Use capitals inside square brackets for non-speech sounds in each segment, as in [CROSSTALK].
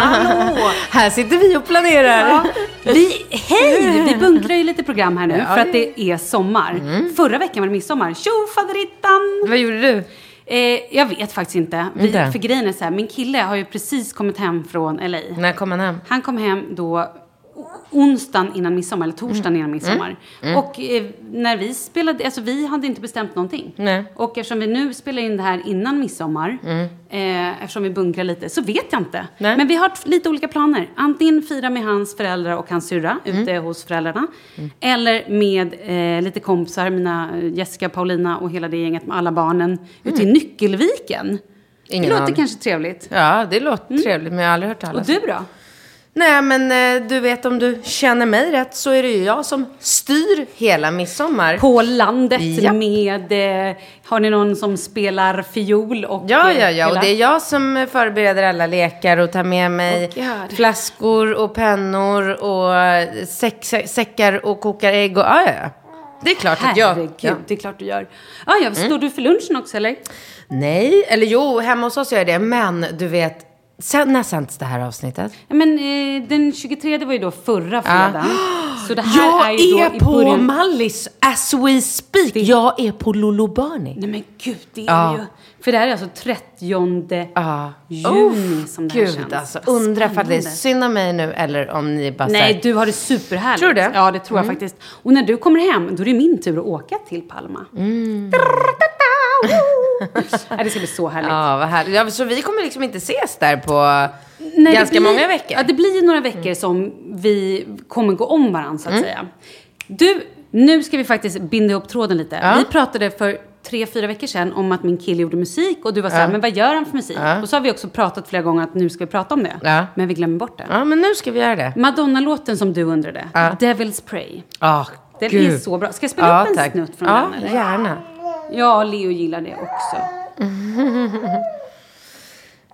Hallå! [LAUGHS] Här sitter vi och planerar. Ja, vi, hej! Vi bunkrar ju lite program här nu Ja, för att det- är sommar. Förra veckan var det midsommar. Tjo faderittan! Vad gjorde du? Eh, jag vet faktiskt inte. Vi, Inte? för grejen är så här, min kille har ju precis kommit hem från LA. När kom han hem? Han kom hem då onsdagen innan midsommar, eller torsdagen innan midsommar. Och eh, när vi spelade, alltså vi hade inte bestämt någonting. Nej. Och eftersom vi nu spelar in det här innan midsommar, eh, eftersom vi bunkrar lite, så vet jag inte. Nej. Men vi har lite olika planer. Antingen fira med hans föräldrar och hans syrra ute hos föräldrarna. Eller med eh, lite kompisar, mina eh, Jessica, Paulina och hela det gänget med alla barnen ute i Nyckelviken. Ingen det låter aning. kanske trevligt. Ja, det låter trevligt, men jag har aldrig hört Och talas du då? Nej, men eh, du vet om du känner mig rätt så är det ju jag som styr hela midsommar. På landet Japp. med... Eh, har ni någon som spelar fiol och... Ja, eh, ja, ja. Och hela- det är jag som eh, förbereder alla lekar och tar med mig God. flaskor och pennor och eh, säck, sä- säckar och kokar ägg och ja, ja, ja. Det är klart att jag... Herregud, Ja. det är klart du gör. Ah, ja, står du för lunchen också eller? Nej, eller jo, hemma hos oss gör jag det. Men du vet, Sen, när sänds det här avsnittet? Men eh, den 23 var ju då förra fredagen. Så det här Jag är ju då är i på början... Mallis as we speak. Jag är på Lolobani. Nej men gud, det är Ja. ju... För det här är alltså 30 Ja. juni som det här Gud känns. alltså. Undrar ifall det är synd om mig nu eller om ni bara Nej, säger... du har det superhärligt. Tror du det? Mm. Ja, det tror jag faktiskt. Och när du kommer hem, då är det min tur att åka till Palma. Mm. Ja, det ska bli så härligt. Ja, vad härligt. Ja, så vi kommer liksom inte ses där på Nej, ganska blir- många veckor? Ja, det blir ju några veckor som vi kommer gå om varandra, så att säga. Du, nu ska vi faktiskt binda ihop tråden lite. Ja. Vi pratade för tre, fyra veckor sedan om att min kille gjorde musik och du var så här, men vad gör han för musik? Och så har vi också pratat flera gånger att nu ska vi prata om det. Ja. Men vi glömmer bort det. Ja, men nu ska vi göra det. Madonna-låten som du undrade, Devil's Pray. Ja, Den gud. är så bra. Ska jag spela Ja, upp en tack. snutt från Ja, den? Eller? gärna. Ja, Leo gillar det också. [LAUGHS]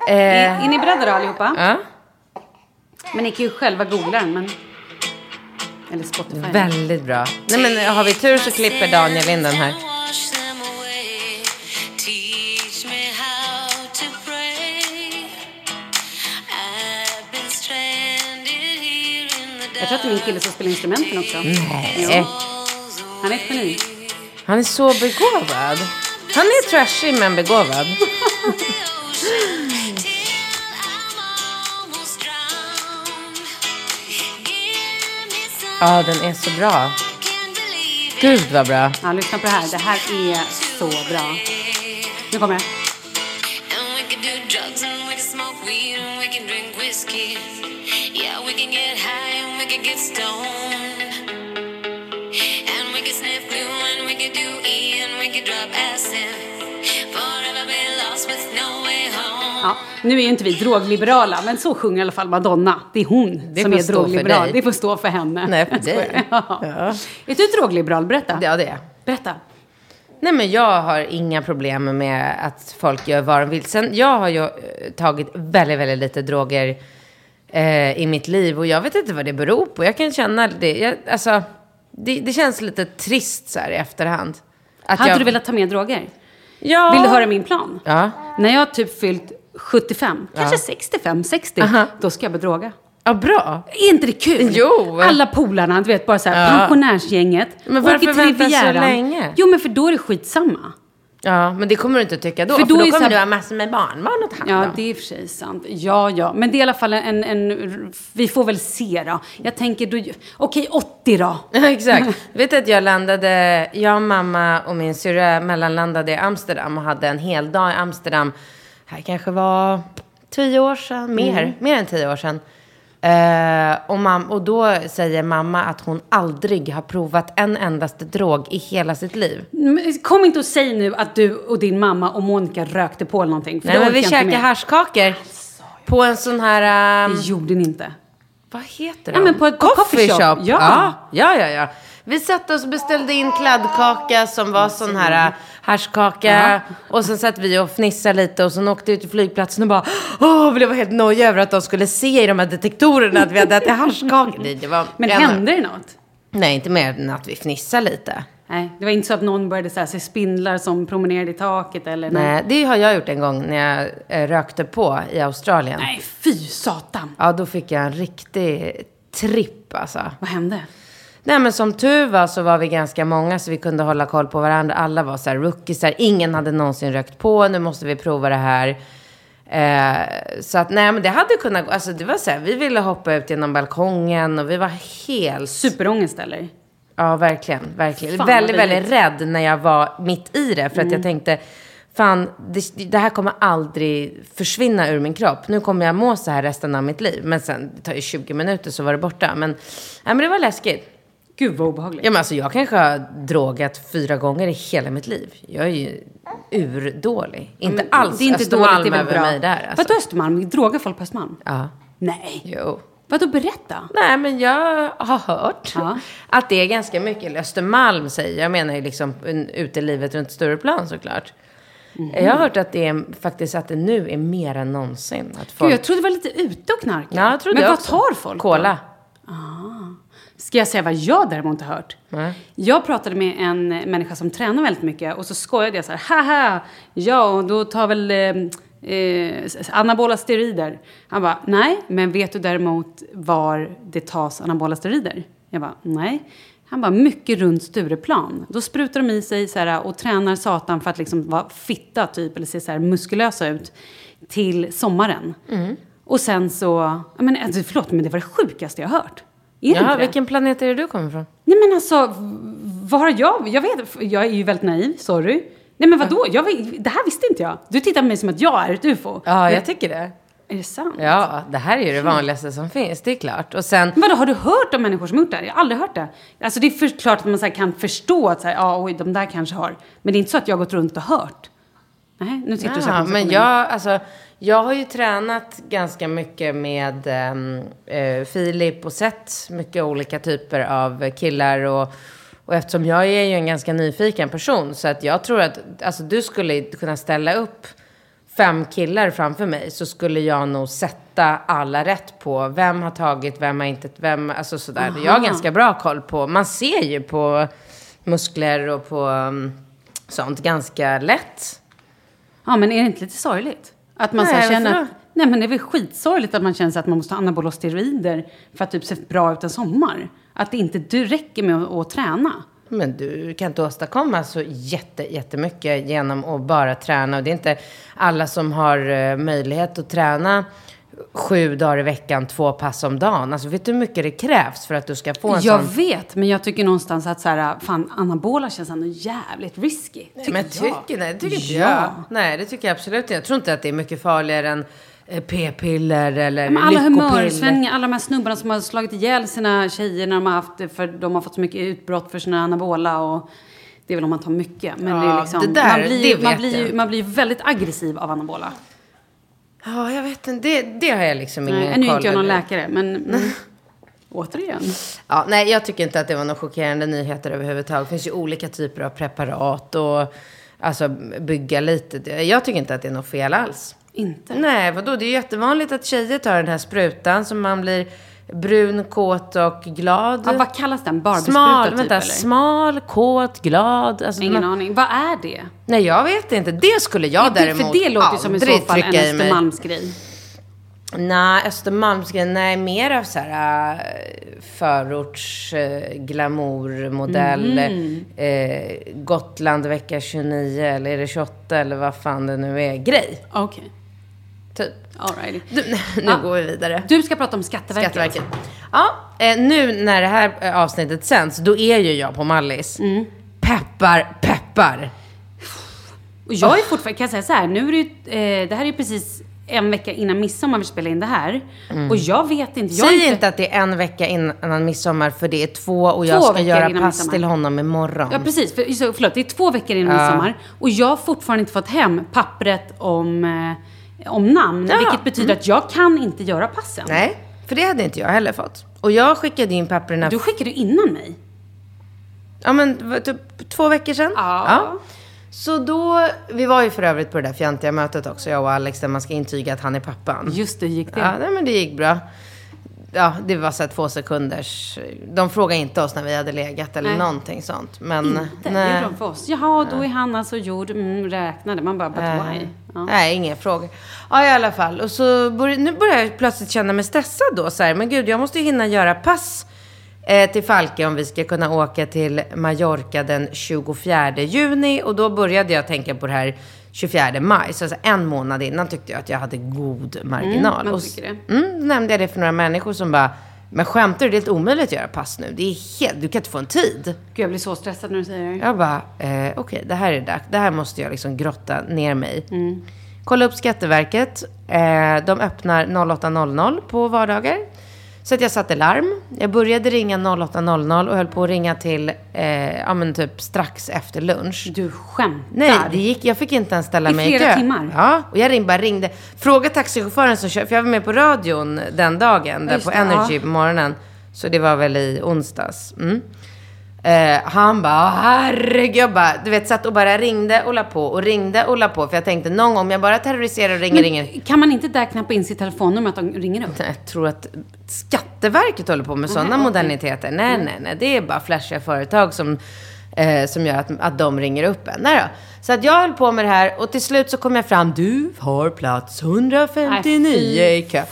Eh, Är, är ni beredda då allihopa? ja, Men ni kan ju själva googla den, men... Eller Spotify. väldigt bra. Nej, men har vi tur så klipper Daniel in den här. Jag tror att det är min kille som spelar instrumenten också. Nej. Han är ett geni. Han är så begåvad. Han är trashig men begåvad. Ja, den är så bra. Gud vad bra. Ja, lyssna på det här. Det här är så bra. Nu kommer det. And we can do drugs and we can smoke weed and we can drink whiskey. Yeah, we can get high and we can get stoned. Ja, nu är ju inte vi drogliberala, men så sjunger i alla fall Madonna. Det är hon Det som är drogliberal. Det får stå för henne. Nej, för dig. Ja. Ja. Är du drogliberal? Berätta. Ja, det är Berätta. Nej, men jag har inga problem med att folk gör vad de vill. Sen, jag har ju eh, tagit väldigt, väldigt lite droger eh, i mitt liv och jag vet inte vad det beror på. Jag kan känna det, jag, alltså, det, det känns lite trist så här i efterhand. Att Hade jag, du velat ta med droger? Ja. Vill du höra min plan? Ja. När jag har typ fyllt 75, kanske 65, 60, Aha. då ska jag börja droga. Ja, bra. Är inte det kul? Jo. Alla polarna, du vet bara så här, Ja. pensionärsgänget. Men varför vänta så länge? Jo, men för då är det skitsamma. Ja, men det kommer du inte tycka då. För För då då, är så kommer du ha massor med barnbarn att ta hand Ja, om. det är i och för sig sant. Ja, ja. Men det är i alla fall en... en vi får väl se då. Jag tänker då... Okej, 80 då. [LAUGHS] Ja, exakt. Vet du att jag landade, jag, mamma och min syrra mellanlandade i Amsterdam och hade en hel dag i Amsterdam. Här kanske var tio år sedan, mer, mer än tio år sedan. Eh, och, mam- och då säger mamma att hon aldrig har provat en endaste drog i hela sitt liv. Men Kom inte och säg nu att du och din mamma och Monica rökte på eller någonting. För Nej, det men vi orkar jag inte käkade med. haschkakor på en sån här... ehm, Det gjorde ni inte. Vad heter Ja, de? men på ett coffee shop. Ja. Ja. ja, ja, ja. Vi satte oss och beställde in kladdkaka som var sån här äh, haschkaka. Och sen satt vi och fnissade lite och sen åkte vi till flygplatsen och bara Åh, vi var helt nojiga över att de skulle se i de här detektorerna att vi hade ätit haschkakor. Nej, det var Men en- hände det något? Nej, inte mer än att vi fnissade lite. Nej, det var inte så att någon började så här, se spindlar som promenerade i taket eller? Nej, det har jag gjort en gång när jag eh, rökte på i Australien. Nej, fy satan. Ja, då fick jag en riktig tripp alltså. Vad hände? Nej men som tur var så var vi ganska många så vi kunde hålla koll på varandra. Alla var så här rookiesar. Ingen hade någonsin rökt på. Nu måste vi prova det här. Eh, så att nej men det hade kunnat gå. Alltså det var så här, vi ville hoppa ut genom balkongen och vi var helt... Superångest eller? Ja verkligen, verkligen. Fan, väldigt, väldigt rädd när jag var mitt i det. För att jag tänkte, fan det, det här kommer aldrig försvinna ur min kropp. Nu kommer jag må så här resten av mitt liv. Men sen, det tar ju 20 minuter så var det borta. Men, nej, men det var läskigt. Gud vad obehagligt. Ja, men alltså, jag kanske har drogat fyra gånger i hela mitt liv. Jag är ju urdålig. Inte Men alls det är inte Östermalm dåligt, det är väl över bra. mig där. Alltså. Vadå Östermalm? Drogar folk på Östermalm? Ja, Nej. jo. Vadå berätta? Nej, men jag har hört Ja. att det är ganska mycket, Östermalm säger jag, menar ju liksom utelivet runt Stureplan såklart. Mhm. Jag har hört att det är faktiskt att det nu är mer än någonsin. Att folk... Gud, jag trodde det var lite ute och knarka. Ja, jag trodde Men vad också. tar folk då? Cola. Ska jag säga vad jag däremot har hört? Nej. Jag pratade med en människa som tränar väldigt mycket och så skojade jag så här, haha, ja, och då tar väl eh, eh, anabola steroider. Han bara, nej, men vet du däremot var det tas anabola steroider? Jag bara, nej. Han bara, mycket runt Stureplan. Då sprutar de i sig så här, och tränar satan för att liksom vara fitta typ, eller se så här muskulösa ut, till sommaren. Mm. Och sen så, men, alltså, förlåt, men det var det sjukaste jag har hört. Är Ja, vilken planet är det du kommer ifrån? Nej men alltså, vad har jag? Jag vet, jag är ju väldigt naiv, sorry. Nej men vadå? Jag, det här visste inte jag. Du tittar på mig som att jag är ett ufo. Ja, jag tycker det. Är det sant? Ja, det här är ju det vanligaste som finns, det är klart. Och sen, Men vadå, har du hört om människor som gjort det här? Jag har aldrig hört det. Alltså det är för, klart att man så kan förstå att så här, ja, oj, de där kanske har. Men det är inte så att jag har gått runt och hört. Nej, nu sitter du så här ja, men jag, alltså, jag har ju tränat ganska mycket med ehm, eh, Filip och sett mycket olika typer av killar. Och, och eftersom jag är ju en ganska nyfiken person så att jag tror att alltså, du skulle kunna ställa upp fem killar framför mig så skulle jag nog sätta alla rätt på vem har tagit, vem har inte, vem, alltså sådär. Jag har ganska bra koll på, man ser ju på muskler och på um, sånt ganska lätt. Ja, men är det inte lite sorgligt? Att man så Nej, här känner att... Nej, men det är väl skitsorgligt att man känner att man måste ha anabola steroider för att typ se bra ut en sommar. Att det inte du räcker med att, att träna. Men du kan inte åstadkomma så jätte, jättemycket genom att bara träna. Och det är inte alla som har eh, möjlighet att träna sju dagar i veckan, två pass om dagen. Alltså vet du hur mycket det krävs för att du ska få en Jag sån... vet, men jag tycker någonstans att så här, fan, anabola känns ändå jävligt risky. Tycker Men jag. tycker, nej, det tycker inte Ja. jag. Nej, det tycker jag absolut inte. Jag tror inte att det är mycket farligare än eh, p-piller eller Men alla humörsvängningar, alla de här snubbarna som har slagit ihjäl sina tjejer när de har haft för de har fått så mycket utbrott för sina anabola och det är väl om man tar mycket. Men det är Ja, liksom, det där, man, blir, det man, blir, jag. man blir väldigt aggressiv av anabola. Ja, jag vet inte. Det, det har jag liksom ingen Nej, nu är koll inte jag någon läkare, men [LAUGHS] mm, återigen. Ja, nej, jag tycker inte att det var några chockerande nyheter överhuvudtaget. Det finns ju olika typer av preparat och alltså bygga lite. Jag tycker inte att det är något fel alls. Inte? Nej, vadå? Det är ju jättevanligt att tjejer tar den här sprutan så man blir brun, kåt och glad. Ja, vad kallas den? Barbiespruta Smal, typ vänta, eller? smal, kåt, glad. Alltså, Ingen man, aning. Vad är det? Nej, jag vet inte. Det skulle jag det, däremot för det låter ju som i så fall en. Östermalmsgrej. Nej, Östermalmsgrej, nej, mer av så här äh, förorts äh, glamourmodell. Mhm. Eh, Gotland vecka 29 eller är det 28 eller vad fan det nu är. Grej, Okej, typ. alrighty. Du, [LAUGHS] nu Ja. går vi vidare. Du ska prata om Skatteverket. Skatteverket. Ja, eh, nu när det här eh, avsnittet sänds, då är ju jag på Mallis. Mm. Peppar, peppar. Och jag är fortfarande, kan jag säga så här, nu är det eh, det här är ju precis en vecka innan midsommar vi spelar in det här. Och jag vet inte, jag Säg inte att det är en vecka innan midsommar, för det är två och jag Två ska veckor göra pass midsommar. till honom imorgon. Ja, precis. För, förlåt, det är två veckor innan midsommar. Och jag har fortfarande inte fått hem pappret om, eh, om namn. Ja. Vilket betyder att jag kan inte göra passen. Nej, för det hade inte jag heller fått. Och jag skickade in papperna, Du skickade innan mig. ja men typ två veckor sedan. Ja. Så då, vi var ju för övrigt på det där fjantiga mötet också, jag och Alex, där man ska intyga att han är pappan. Just det, gick det? Ja, nej, men det gick bra. Ja, det var så två sekunders... De frågade inte oss när vi hade legat eller Nej. någonting sånt. Men, Inte? Nej. gjorde de för oss. Jaha, då är han alltså gjord, mm, räknade. Man bara, but why? Ja. Nej, inga frågor. Ja, i alla fall. Och så börj- nu börjar jag plötsligt känna mig stressad då. Så här, men gud, jag måste ju hinna göra pass eh, till Falke om vi ska kunna åka till Mallorca den 24 juni. Och då började jag tänka på det här 24 maj. Så alltså en månad innan tyckte jag att jag hade god marginal. Mm, man tycker Mm, då nämnde jag det för några människor som bara, men skämtar du? Det är helt omöjligt att göra pass nu. Det är helt, du kan inte få en tid. Gud, jag blir så stressad när du säger det. Jag bara, eh, okej, det här är dags. Det här måste jag liksom grotta ner mig. Mm. Kolla upp Skatteverket. Eh, de öppnar 08.00 på vardagar. Så att jag satte larm. Jag började ringa 08.00 och höll på att ringa till, eh, ja men typ strax efter lunch. Du skämtar? Nej, det gick, jag fick inte ens ställa I mig i flera kö. timmar? Ja, och jag ringde, bara ringde. Fråga taxichauffören som kör, för jag var med på radion den dagen, där Just på det, Energy ja. på morgonen. Så det var väl i onsdags. Mm. Eh, han bara, herregud, bara, du vet, satt och bara ringde och la på och ringde och la på. För jag tänkte, någon gång om jag bara terroriserar och ringer, ringer. Men kan man inte där knappa in sitt telefonnummer att de ringer upp? Jag tror att Skatteverket håller på med sådana okej. moderniteter. Nej, nej, nej. Det är bara flashiga företag som Eh, som gör att, att de ringer upp en. Nej då. Så att jag höll på med det här och till slut så kom jag fram. Du har plats 159 Nej, i kö.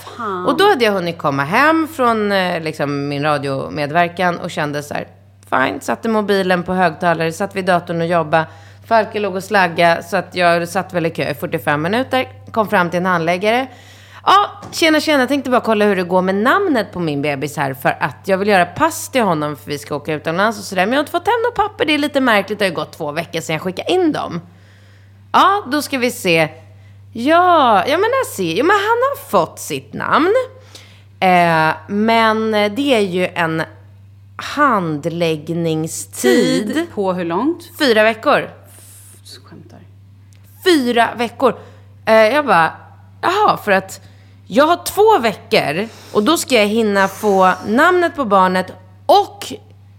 Och då hade jag hunnit komma hem från eh, liksom, min radiomedverkan och kände så här. Fine, satte mobilen på högtalare, satt vid datorn och jobbade. Falke låg och slagga så att jag satt väl i kö i 45 minuter. Kom fram till en handläggare. Ja, tjena tjena, tänkte bara kolla hur det går med namnet på min bebis här för att jag vill göra pass till honom för vi ska åka utomlands och sådär. Men jag har inte fått hem något papper, det är lite märkligt, det har ju gått två veckor sedan jag skickade in dem. Ja, då ska vi se. Ja, ja men jag ser, jo men han har fått sitt namn. Eh, men det är ju en handläggningstid. Tid på hur långt? Fyra veckor. Skämtar. Fyra veckor. Eh, jag bara, jaha, för att jag har två veckor och då ska jag hinna få namnet på barnet och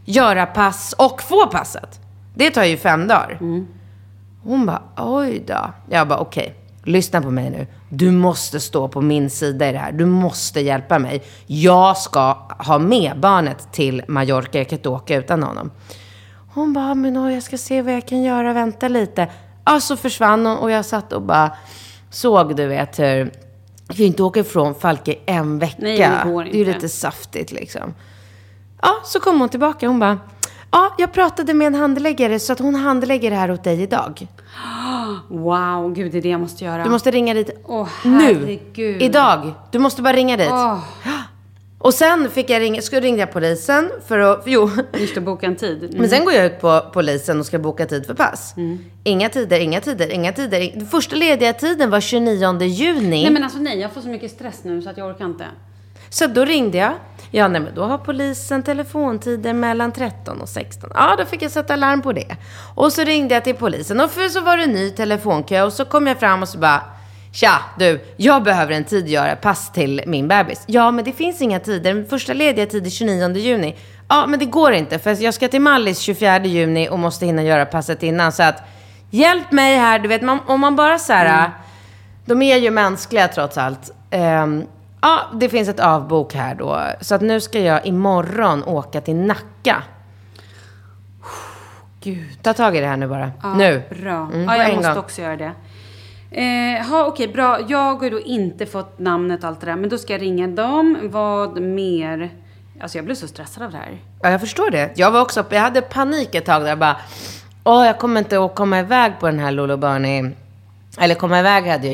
göra pass och få passet. Det tar ju fem dagar. Hon bara, oj då. Jag bara, okej, lyssna på mig nu. Du måste stå på min sida i det här. Du måste hjälpa mig. Jag ska ha med barnet till Mallorca. Jag kan inte åka utan honom. Hon bara, men oj, jag ska se vad jag kan göra. Vänta lite. Ja, så försvann hon och jag satt och bara såg, du vet, hur... Jag kan ju inte åka ifrån Falke en vecka. Nej, det går Det är ju inte. lite saftigt liksom. Ja, så kom hon tillbaka. Hon bara, ja, jag pratade med en handläggare så att hon handlägger det här åt dig idag. Wow, gud det är det jag måste göra. Du måste ringa dit Åh, nu. Idag. Du måste bara ringa dit. Åh, [GASPS] Och sen fick jag ringa, skulle ringa polisen för att, jo. [LAUGHS] just att boka en tid. Mm. Men sen går jag ut på polisen och ska boka tid för pass. Mm. Inga tider, inga tider, inga tider. Den första lediga tiden var 29 juni. Nej men alltså nej, jag får så mycket stress nu så att jag orkar inte. Så då ringde jag. Ja, nej, men då har polisen telefontider mellan 13 och 16. Ja, då fick jag sätta larm på det. Och så ringde jag till polisen och för så var det ny telefonkö och så kom jag fram och så bara Tja, du, jag behöver en tid att göra pass till min bebis. Ja, men det finns inga tider. Den första lediga tid är 29 juni. Ja, men det går inte för jag ska till Mallis 24 juni och måste hinna göra passet innan. Så att, hjälp mig här. Du vet, man, om man bara så här... De är ju mänskliga trots allt. Ehm, ja, det finns ett avbok här då. Så att nu ska jag imorgon åka till Nacka. Gud. Ta tag i det här nu bara. Ja, nu. Bra. Mm, ja, jag måste gång. också göra det. Eh, ha, okej, bra. Jag har ju då inte fått namnet och allt det där. Men då ska jag ringa dem. Vad mer? Alltså jag blev så stressad av det här. Ja, jag förstår det. Jag var också, jag hade panik ett tag där jag bara, åh, jag kommer inte att komma iväg på den här Lolo Bernie. Eller komma iväg hade jag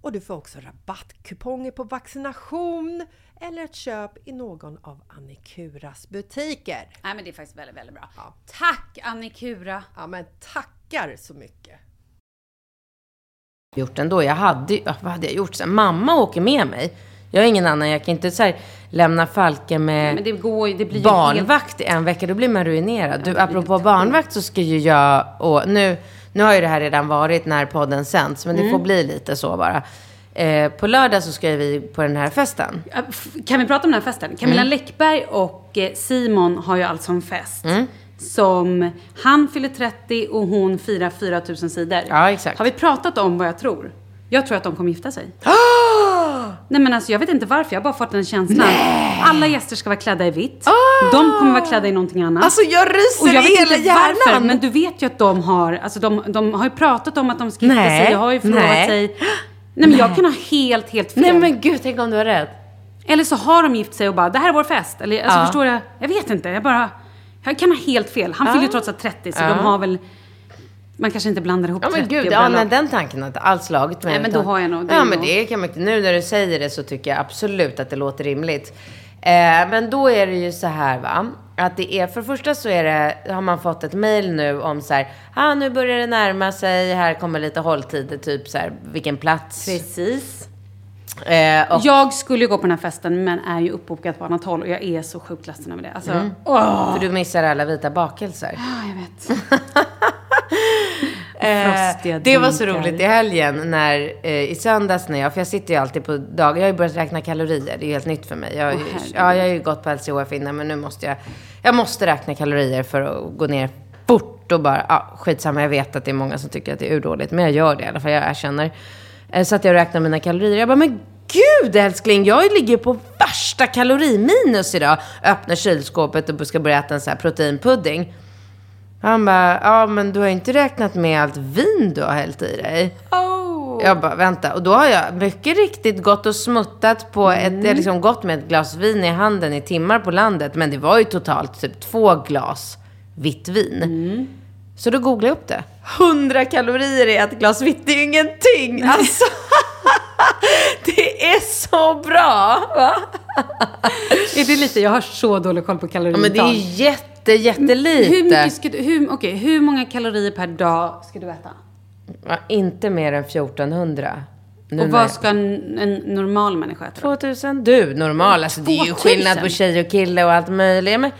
och du får också rabattkuponger på vaccination eller ett köp i någon av Annikuras butiker. Nej men det är faktiskt väldigt, väldigt bra. Ja. Tack Annikura! Ja men tackar så mycket! gjort ändå. Jag hade ja, vad hade jag gjort? Så här, mamma åker med mig. Jag är ingen annan. Jag kan inte så här, lämna Falken med Men det går det blir barnvakt i en vecka. Då blir man ruinerad. Du, apropå barnvakt så ska ju jag och nu, nu har ju det här redan varit när podden sänds. Men det Mm. får bli lite så bara. Eh, på lördag så ska vi på den här festen. Kan vi prata om den här festen? Camilla Mm. Läckberg och eh, Simon har ju alltså en fest. Som han fyller 30 och hon firar 4000 sidor. Ja, exakt. Har vi pratat om vad jag tror? Jag tror att de kommer gifta sig. [GASPS] [GASPS] Nej men alltså jag vet inte varför, jag har bara fått den känslan. Alla gäster ska vara klädda i vitt. De kommer vara klädda i någonting annat. Alltså jag ryser och jag vet hela inte varför, hjärnan. men du vet ju att de har, alltså de, de har ju pratat om att de ska gifta Nej, sig, har ju förlovat nej. sig. Nej men jag kan ha helt, helt fel. Nej men gud, tänk om du har rätt. Eller så har de gift sig och bara, det här är vår fest. Eller alltså Ja. förstår jag? Jag vet inte, jag bara... Jag kan ha helt fel. Han fyller ju trots allt 30, så Ja. de har väl... Man kanske inte blandar ihop Ja 30 men gud, och ja, bröllop. nej, den tanken har inte alls slagit mig. Nej, men då har jag nog- det Ja men det kan man inte. Nu när du säger det så tycker jag absolut att det låter rimligt. Eh, men då är det ju så här va. Att det är, för det första så är det, har man fått ett mail nu om så här, ah, nu börjar det närma sig, här kommer lite hålltider, typ så här, vilken plats. Precis. Eh, Jag skulle ju gå på den här festen, men är ju uppbokad på annat håll. Och jag är så sjukt ledsen över det. Alltså, Mm. åh! För du missar alla vita bakelser. Ja, jag vet. [LAUGHS] Eh, det var så roligt i helgen när, eh, i söndags när jag, för jag sitter ju alltid på dagar, jag har ju börjat räkna kalorier, det är helt nytt för mig. Jag, ju- herregud. ja, jag har ju gått på LCHF innan men nu måste jag, jag måste räkna kalorier för att gå ner fort och bara, ja skitsamma, jag vet att det är många som tycker att det är urdåligt, men jag gör det i alla fall, jag erkänner. Eh, så att jag räknar mina kalorier, jag bara, men gud älskling, jag ligger på värsta kaloriminus idag. Öppnar kylskåpet och ska börja äta en sån här proteinpudding. Han bara, ja men du har inte räknat med allt vin du har hällt i dig. Jag bara, vänta. Och då har jag mycket riktigt gått och smuttat på ett, jag liksom gått med ett glas vin i handen i timmar på landet. Men det var ju totalt typ två glas vitt vin. Så då googlade jag upp det. 100 kalorier i ett glas vitt, det är ju ingenting. Alltså, [LAUGHS] det är så bra. Va? är det lite, jag har så dålig koll på Ja, kaloriintag. men det är ju jätte, jättelite. hur, mycket ska du, hur, okej, hur många kalorier per dag ska du äta? Ja, inte mer än 1400. Nu och vad ska en, en normal människa äta? då? 2000? Du, normal. Alltså det är ju 2000? skillnad på tjej och kille och allt möjligt. Men,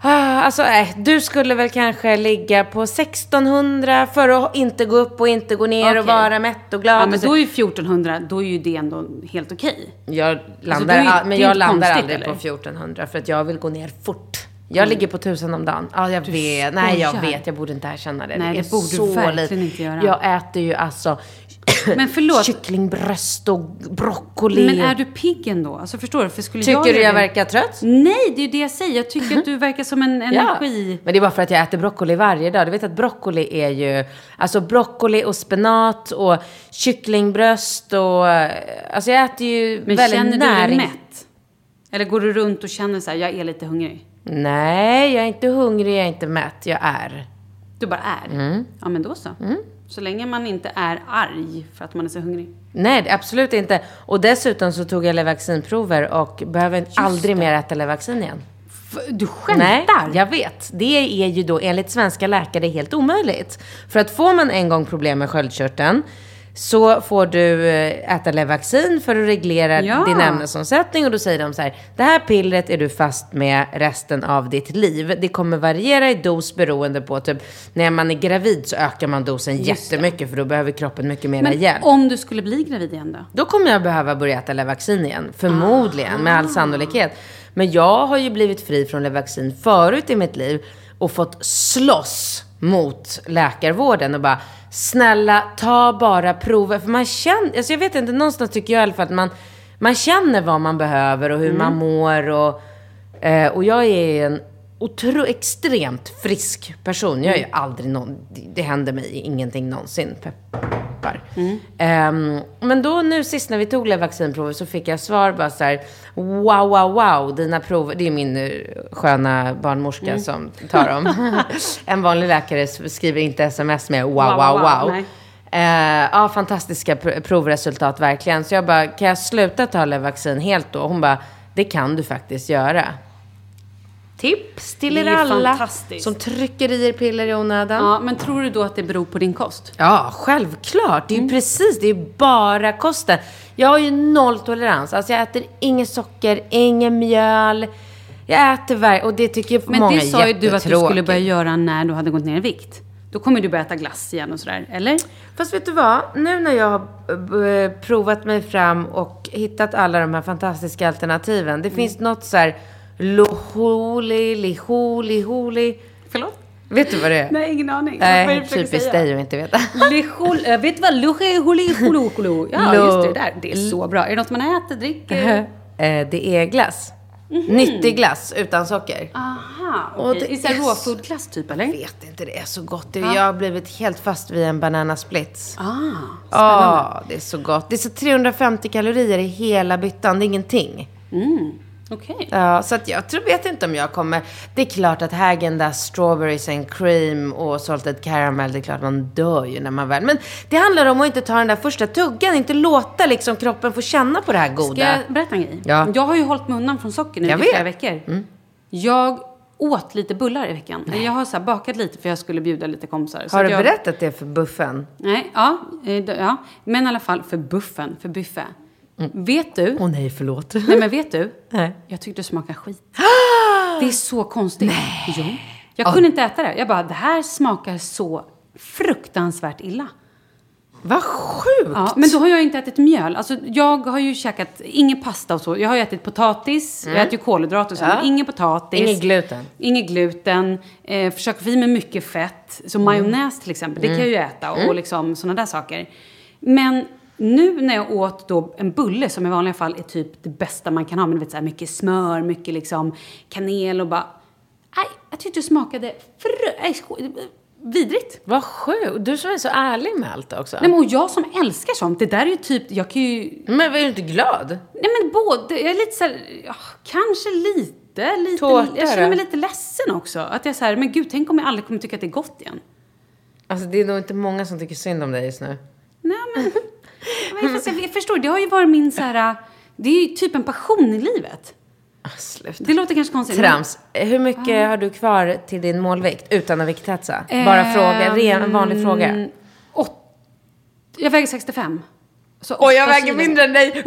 alltså, äh, du skulle väl kanske ligga på 1600 för att inte gå upp och inte gå ner och Okej. vara mätt och glad. Ja, och men då är ju 1400, då är ju det ändå helt okej. Jag landar, Alltså, det är ju- men jag landar konstigt, aldrig eller? Mm. på 1400 för att jag vill gå ner fort. Jag ligger på 1000 om dagen. Ja, jag vet. Nej, jag vet. Jag borde inte erkänna det. Nej, det, det borde du så verkligen lite. inte göra. Jag äter ju alltså Men förlåt. kycklingbröst och broccoli. Men är du pigg ändå? Alltså förstår du? För skulle Tycker jag du jag verkar trött? Nej, det är ju det jag säger. Jag tycker att du verkar som en energi... Men det är bara för att jag äter broccoli varje dag. Du vet att broccoli är ju, alltså broccoli och spenat och kycklingbröst och, alltså jag äter ju Men väldigt känner du dig näring. mätt? Eller går du runt och känner så här, jag är lite hungrig? Nej, jag är inte hungrig, jag är inte mätt, jag är. Du bara är? Mm. Ja, men då så. Så länge man inte är arg för att man är så hungrig. Nej, det- absolut inte. Och dessutom så tog jag Levaxinprover och behöver aldrig mer äta Levaxin igen. Du skämtar? Nej, jag vet. Det är ju då enligt svenska läkare helt omöjligt. För att får man en gång problem med sköldkörteln så får du eh, äta Levaxin för att reglera Ja. din ämnesomsättning och då säger de så här, det här pillret är du fast med resten av ditt liv. Det kommer variera i dos beroende på typ, när man är gravid så ökar man dosen Just det. jättemycket för då behöver kroppen mycket mer Men hjälp. om du skulle bli gravid igen då? Då kommer jag behöva börja äta Levaxin igen. Förmodligen, med all sannolikhet. Men jag har ju blivit fri från Levaxin förut i mitt liv och fått slåss mot läkarvården och bara snälla ta bara prover. För man känner, alltså jag vet inte, någonstans tycker jag i alla fall att man, man känner vad man behöver och hur man mår och, eh, och jag är en otro, extremt frisk person. Jag är ju aldrig någon, det, händer mig ingenting någonsin. Peppar. Ehm, men då nu sist när vi tog vaccinprover så fick jag svar bara så här, wow, wow, wow, dina prover, det är min eh, sköna barnmorska som tar dem. [LAUGHS] en vanlig läkare skriver inte sms med wow, wow, Wow, wow, wow. Eh, ja, fantastiska pr- provresultat verkligen. Så jag bara, kan jag sluta ta Levaxin helt då? Hon bara, det kan du faktiskt göra. Tips till er är alla som trycker i er piller i onödan. Ja, men tror du då att det beror på din kost? Ja, självklart. Det är ju precis, det är bara kosten. Jag har ju nolltolerans. Alltså jag äter inget socker, ingen mjöl. Jag äter varje, och det tycker Men många det sa ju är du att du skulle börja göra när du hade gått ner i vikt. Då kommer du börja äta glass igen och sådär, eller? Fast vet du vad? Nu när jag har eh, provat mig fram och hittat alla de här fantastiska alternativen. Mm. Det finns något så här loholi, liholi, holi. Förlåt? Vet du vad det är? Nej, ingen aning. Det Nej, typiskt dig att inte veta. [LAUGHS] Lihol, äh, vet du vad? Lucheholicholo. Ja, Lo- just det där. Det är så bra. Är det något man äter, dricker? [LAUGHS] Eh, det är glass. Nyttig glass utan socker. Aha, Och okej. det här är så- råfoodglass typ, eller? Jag vet inte, det är så gott. Det- Jag har blivit helt fast vid en banana splits. Ah, Ja, det är så gott. Det är så 350 kalorier i hela byttan. Det är ingenting. Okej. Ja, så att jag tror, vet inte om jag kommer... Det är klart att Häagen-Dazs strawberries and cream och salted caramel, det är klart man dör ju när man väl... Men det handlar om att inte ta den där första tuggan, inte låta liksom kroppen få känna på det här goda. Ska jag berätta en grej? Ja. Jag har ju hållit mig undan från socker nu Jag i flera vet. Mm. veckor. Jag åt lite bullar i veckan. Eller Jag har så bakat lite för jag skulle bjuda lite kompisar. Har du jag... berättat det för buffen? Nej, ja, eh, ja. Men i alla fall för buffen, för buffé. Vet du? Åh nej, förlåt. Nej men vet du? [LAUGHS] Nej. Jag tyckte det smakade skit. [GASPS] Det är så konstigt. Nej. Jo. Jag kunde inte äta det. Jag bara, det här smakar så fruktansvärt illa. Vad sjukt! Ja, men då har jag inte ätit mjöl. Alltså, jag har ju käkat ingen pasta och så. Jag har ju ätit potatis, jag äter ju kolhydrater och så, Ja. men ingen potatis. Inget gluten. Inget gluten. Eh, försöker få i mig mycket fett. Så majonnäs till exempel, det kan jag ju äta. Och liksom sådana där saker. Men nu när jag åt då en bulle som i vanliga fall är typ det bästa man kan ha. Men du vet så här mycket smör, mycket liksom kanel och bara... Nej, jag tyckte det smakade fr- nej, sk- vidrigt. Vad sjukt. Du som är så ärlig med allt också. Nej men och jag som älskar sånt, det där är ju typ, jag kan ju Men var du inte glad? Nej men både, jag är lite såhär, ja, kanske lite, lite, Tårta jag känner mig lite ledsen också. Att jag såhär, men gud, tänk om jag aldrig kommer tycka att det är gott igen. Alltså det är nog inte många som tycker synd om dig just nu. Nej men, [LAUGHS] [LAUGHS] men fast jag, förstår, det har ju varit min såhär, det är ju typ en passion i livet. Ah, sluta. Det låter kanske konstigt. Trams. Hur mycket har du kvar till din målvikt utan att vikthetsa? Bara Ehm, fråga, ren, en vanlig fråga. Åt, jag väger 65. Så Och jag väger mindre än dig.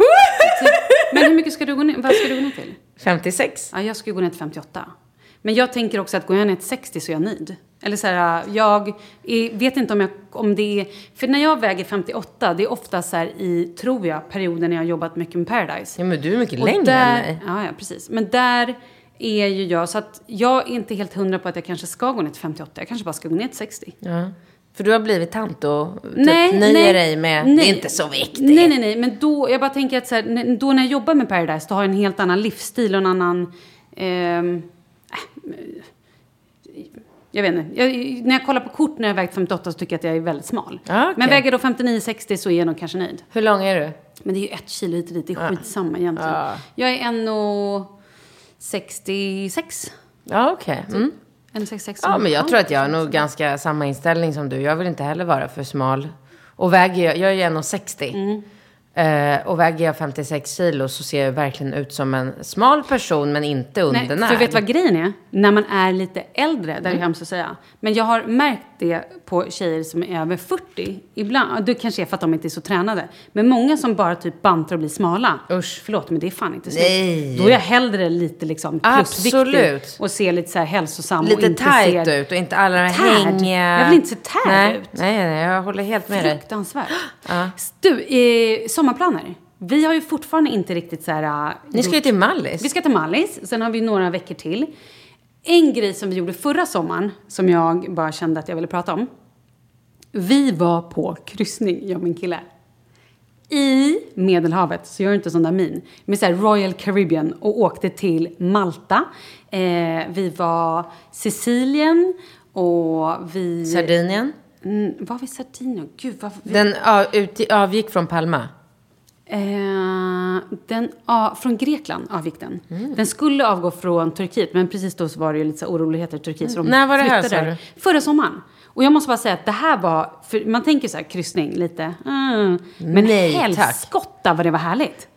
[LAUGHS] Men hur mycket ska du gå ner, vad ska du gå ner till? 56. Ja, jag skulle gå ner till 58. Men jag tänker också att går jag ner till 60 så är jag nöjd. Eller så här, jag är, vet inte om, jag, om det är... För när jag väger 58, det är ofta så här i, tror jag, perioden när jag har jobbat mycket med Paradise. Ja, men du är mycket Och längre där, än mig. Ja, ja, precis. Men där är ju jag, så att jag är inte helt hundra på att jag kanske ska gå ner till 58. Jag kanske bara ska gå ner till 60. Ja. För du har blivit tant och typ nöjer dig med, det är inte så viktigt. Nej, nej, nej. Men då, jag bara tänker att så här, då när jag jobbar med Paradise, då har jag en helt annan livsstil och en annan... äh, jag vet inte. Jag, när jag kollar på kort när jag vägt 58 så tycker jag att jag är väldigt smal. Ah, okej. Men väger jag då 59-60 så är jag nog kanske nöjd. Hur lång är du? Men det är ju ett kilo hit och dit, det är skitsamma egentligen. Ah. Jag är 1,66. Ja, okej. Mm. 1,66. Ja, men jag tror att jag har nog ganska samma inställning som du. Jag vill inte heller vara för smal. Och väger jag, jag är ju 1,60. Mm. Eh, och väger jag 56 kilo så ser jag verkligen ut som en smal person men inte Nej, undernärd. för vet du vad grejen är? När man är lite äldre, där är det hemskt att säga. Men jag har märkt det på tjejer som är över 40. Ibland, det kanske är för att de inte är så tränade. Men många som bara typ bantar och blir smala. Usch. Förlåt, men det är fan inte snyggt. Då är jag hellre lite liksom plusviktig. Absolut. Och ser lite så här hälsosam och Lite inte tight ser... ut och inte alla de här hängiga... Jag vill inte se tärd nej, ut. Nej, nej, jag håller helt med dig. Fruktansvärt. Du, eh, sommarplaner. Vi har ju fortfarande inte riktigt så här... Ni ska ju till Mallis. Vi ska till Mallis, sen har vi några veckor till. En grej som vi gjorde förra sommaren, som jag bara kände att jag ville prata om. Vi var på kryssning, jag och min kille. I Medelhavet, så gör inte sån där min. Med så Royal Caribbean och åkte till Malta. Eh, vi var Sicilien och vi... Sardinien. Mm, var vi Sardinien? Gud, vad... Vi... Den avgick från Palma. Eh, den, från Grekland avgick den. Mm. Den skulle avgå från Turkiet, men precis då så var det ju lite så oroligheter i Turkiet. Så de När var det här, sa där. Förra sommaren. Och jag måste bara säga att det här var, för man tänker så här kryssning lite, mm, men Nej, tack. helskotta vad det var härligt.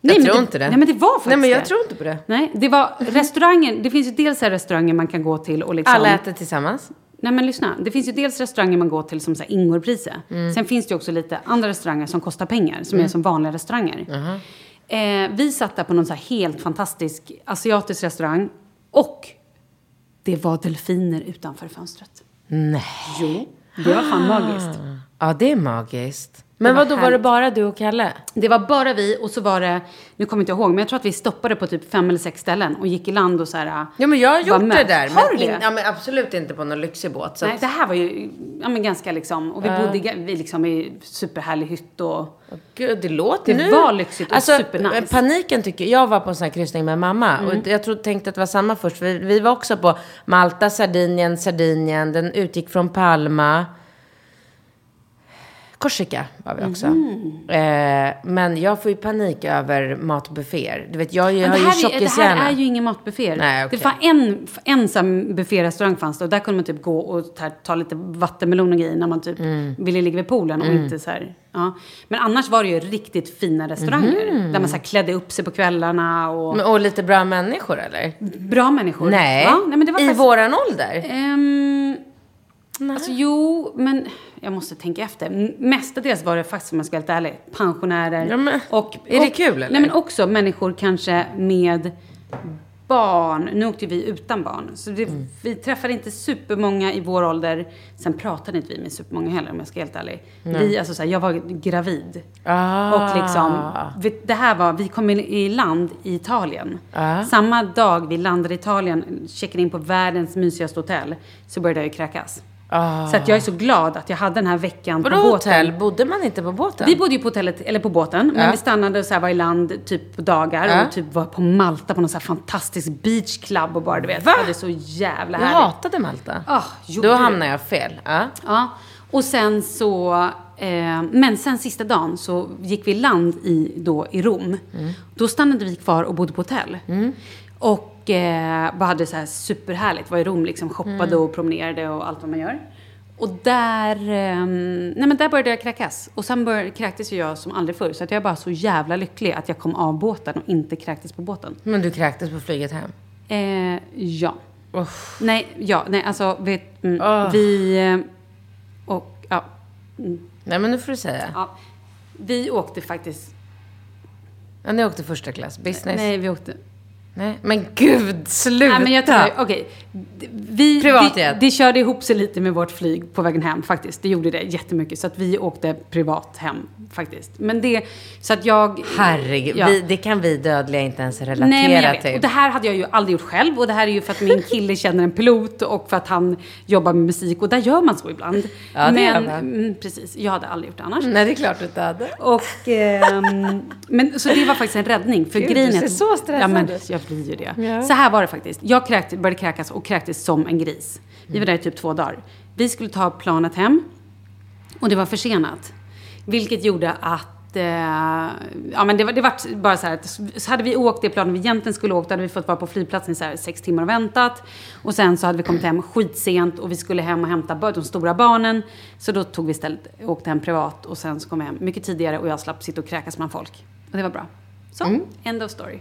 Jag men tror inte det. Nej men det var faktiskt Nej, men jag det. tror inte på det. Nej, det var restaurangen, det finns ju dels här restauranger man kan gå till och liksom... Alla äter tillsammans. Nej men lyssna, det finns ju dels restauranger man går till som så här ingårpriser. Mm. Sen finns det ju också lite andra restauranger som kostar pengar, som är som vanliga restauranger. Eh, vi satt där på någon så här helt fantastisk asiatisk restaurang och det var delfiner utanför fönstret. Nej. Jo, det var fan magiskt. Ja, det är magiskt. Men vad då var det bara du och Kalle? Det var bara vi och så var det, nu kommer inte jag ihåg, men jag tror att vi stoppade på typ fem eller sex ställen och gick i land och så här. Ja, men jag har var gjort med. det där. Har men du det? in- ja, men absolut inte på någon lyxig båt. Så Nej, att, det här var ju ja, men ganska liksom, och vi bodde i, vi liksom i superhärlig hytt och... Gud, det låter Det nu. var lyxigt och alltså, supernice. Paniken tycker jag var på en sån här kryssning med mamma. Och jag trodde, tänkte att det var samma först. Vi, vi var också på Malta, Sardinien, Sardinien. Den utgick från Palma. Korsika var vi också. Eh, men jag får ju panik över matbufféer. Du vet, jag, har det, ju är, det här tjockishjärna. är ju ingen matbuffé. Nej, okej. Det var en, en sån bufférestaurang fanns det och där kunde man typ gå och ta, ta lite vattenmelon och grejer när man typ Mm. ville ligga vid poolen och inte så här, ja. Men annars var det ju riktigt fina restauranger. Där man så här klädde upp sig på kvällarna och... Men, och lite bra människor eller? bra människor. Nej, Ja, nej i faktiskt, våran ålder. Ehm, Alltså jo, men jag måste tänka efter. Mestadels var det faktiskt, om jag ska vara helt ärlig, pensionärer. Ja, men, och, är det och- kul, eller? Nej men också människor kanske med barn. Nu åkte vi utan barn. Så det, Mm. vi träffade inte supermånga i vår ålder. Sen pratade inte vi med supermånga heller om jag ska vara helt ärlig. Vi, alltså, så här, jag var gravid. Ah. Och liksom, det här var, vi kom i land i Italien. Samma dag vi landade i Italien, checkade in på världens mysigaste hotell, så började jag ju kräkas. Så att jag är så glad att jag hade den här veckan Vadå på båten. hotell? Bodde man inte på båten? Vi bodde ju på hotellet, eller på båten, men Ja. vi stannade och så var i land typ på dagar Ja. och typ var på Malta på någon så här fantastisk beach club och bara du vet, Va? det var så jävla jag härligt. hatade Malta. Ah, gjorde Då hamnade jag fel. Ja. Ja, och sen så, eh, men sen sista dagen så gick vi land i, då, i Rom. Då stannade vi kvar och bodde på hotell. Och eh, bara hade så här superhärligt, var i Rom liksom, shoppade och promenerade och allt vad man gör. Och där, eh, nej men där började jag kräkas. Och sen bör, kräktes ju jag som aldrig förr. Så att jag är bara så jävla lycklig att jag kom av båten och inte kräktes på båten. Men du kräktes på flyget hem? Eh, ja. Nej, ja, nej, alltså vet, mm, Åh. vi... eh, Och, ja. Nej, men nu får du säga. ja. Vi åkte faktiskt... Ja, ni åkte första klass, business. Nej, vi åkte... Nej. Men gud, sluta! Nej, men jag tror, okej. Vi, det, det körde ihop sig lite med vårt flyg på vägen hem faktiskt. Det gjorde det jättemycket. Så att vi åkte privat hem faktiskt. Men det, så att jag... Herregud, Ja. vi, det kan vi dödliga inte ens relatera Nej, men jag vet. till. Och det här hade jag ju aldrig gjort själv. Och det här är ju för att min kille [LAUGHS] känner en pilot och för att han jobbar med musik. Och där gör man så ibland. Ja, det men, gör man. Mm, precis. Jag hade aldrig gjort det annars. Nej, det är klart du inte hade. Och, ehm, men, så det var faktiskt en räddning. För Gud, grejen du ser att- så stressad ja, men, ut. Jag blir ju det. Ja. Så här var det faktiskt. Jag kräkte, började kräkas och kräktes som en gris. Vi var där i typ två dagar. Vi skulle ta planet hem och det var försenat. Vilket gjorde att eh, ja, men det, var, det var bara så här att så hade vi åkt det planet vi egentligen skulle åkt, då hade vi fått vara på flygplatsen i så här sex timmar och väntat. Och sen så hade vi kommit hem skitsent och vi skulle hem och hämta de stora barnen. Så då tog vi istället, åkte hem privat och sen så kom jag hem mycket tidigare och jag slapp sitta och kräkas bland folk. Och det var bra. Så, end of story.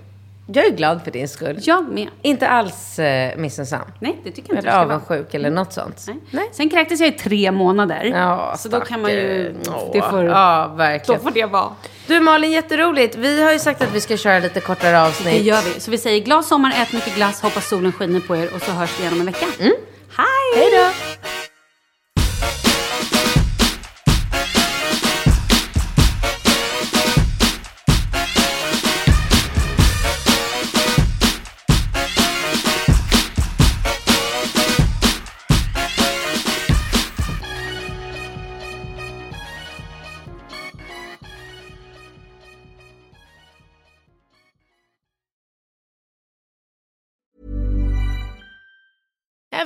Jag är glad för din skull. Jag med. Inte alls eh, missunnsam. Nej, det tycker jag inte Eller avundsjuk eller något sånt. Nej. Sen kräktes jag i tre månader. Ja, så då kan man ju... Det får, Ja, då verkligen. får det vara. Du Malin, jätteroligt. Vi har ju sagt att vi ska köra lite kortare avsnitt. Det gör vi. Så vi säger glad sommar, ät mycket glass, hoppas solen skiner på er och så hörs vi igen om en vecka. Hej! Hej då!